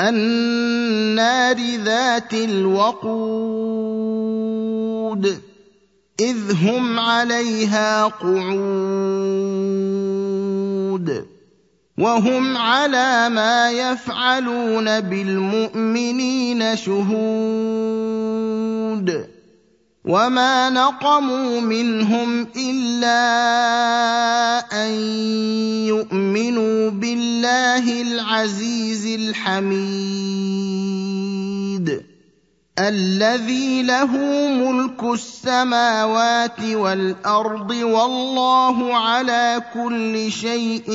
النار ذات الوقود إذ هم عليها قعود. وهم على ما يفعلون بالمؤمنين شهود. وما نقموا منهم إلا أن يؤمنوا بالله العزيز الحميد الذي له ملك السماوات والأرض والله على كل شيء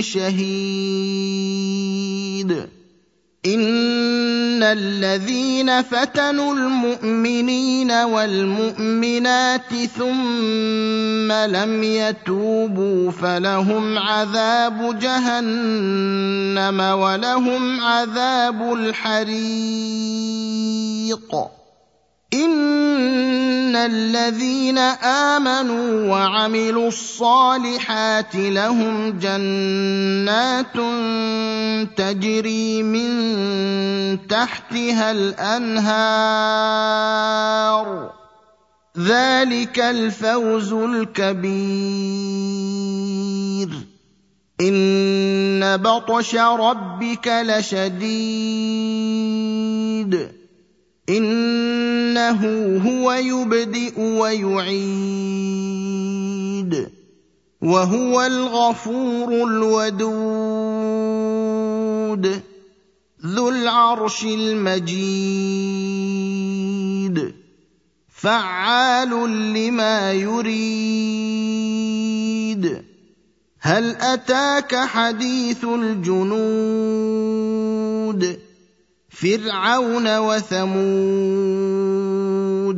شهيد. ان الذين فتنوا المؤمنين والمؤمنات ثم لم يتوبوا فلهم عذاب جهنم ولهم عذاب الحريق ان الذين امنوا وعملوا الصالحات لهم جنات تجري من تحتها الانهار ذلك الفوز الكبير ان بطش ربك لشديد إنه هو يبدئ ويعيد وهو الغفور الودود ذو العرش المجيد فعال لما يريد. هل أتاك حديث الجنود؟ فرعون وثمود.